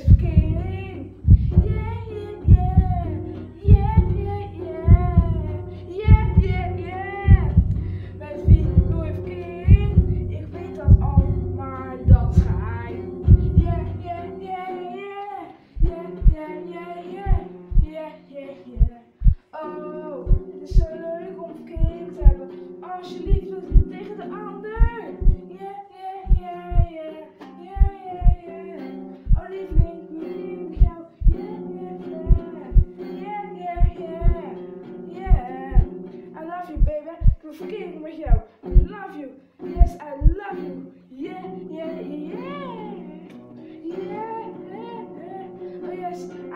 certificate freaking mm-hmm. radio. I mm-hmm. love you. Yes, I love you. Yeah, yeah, yeah. Yeah, yeah, yeah. Oh, yes.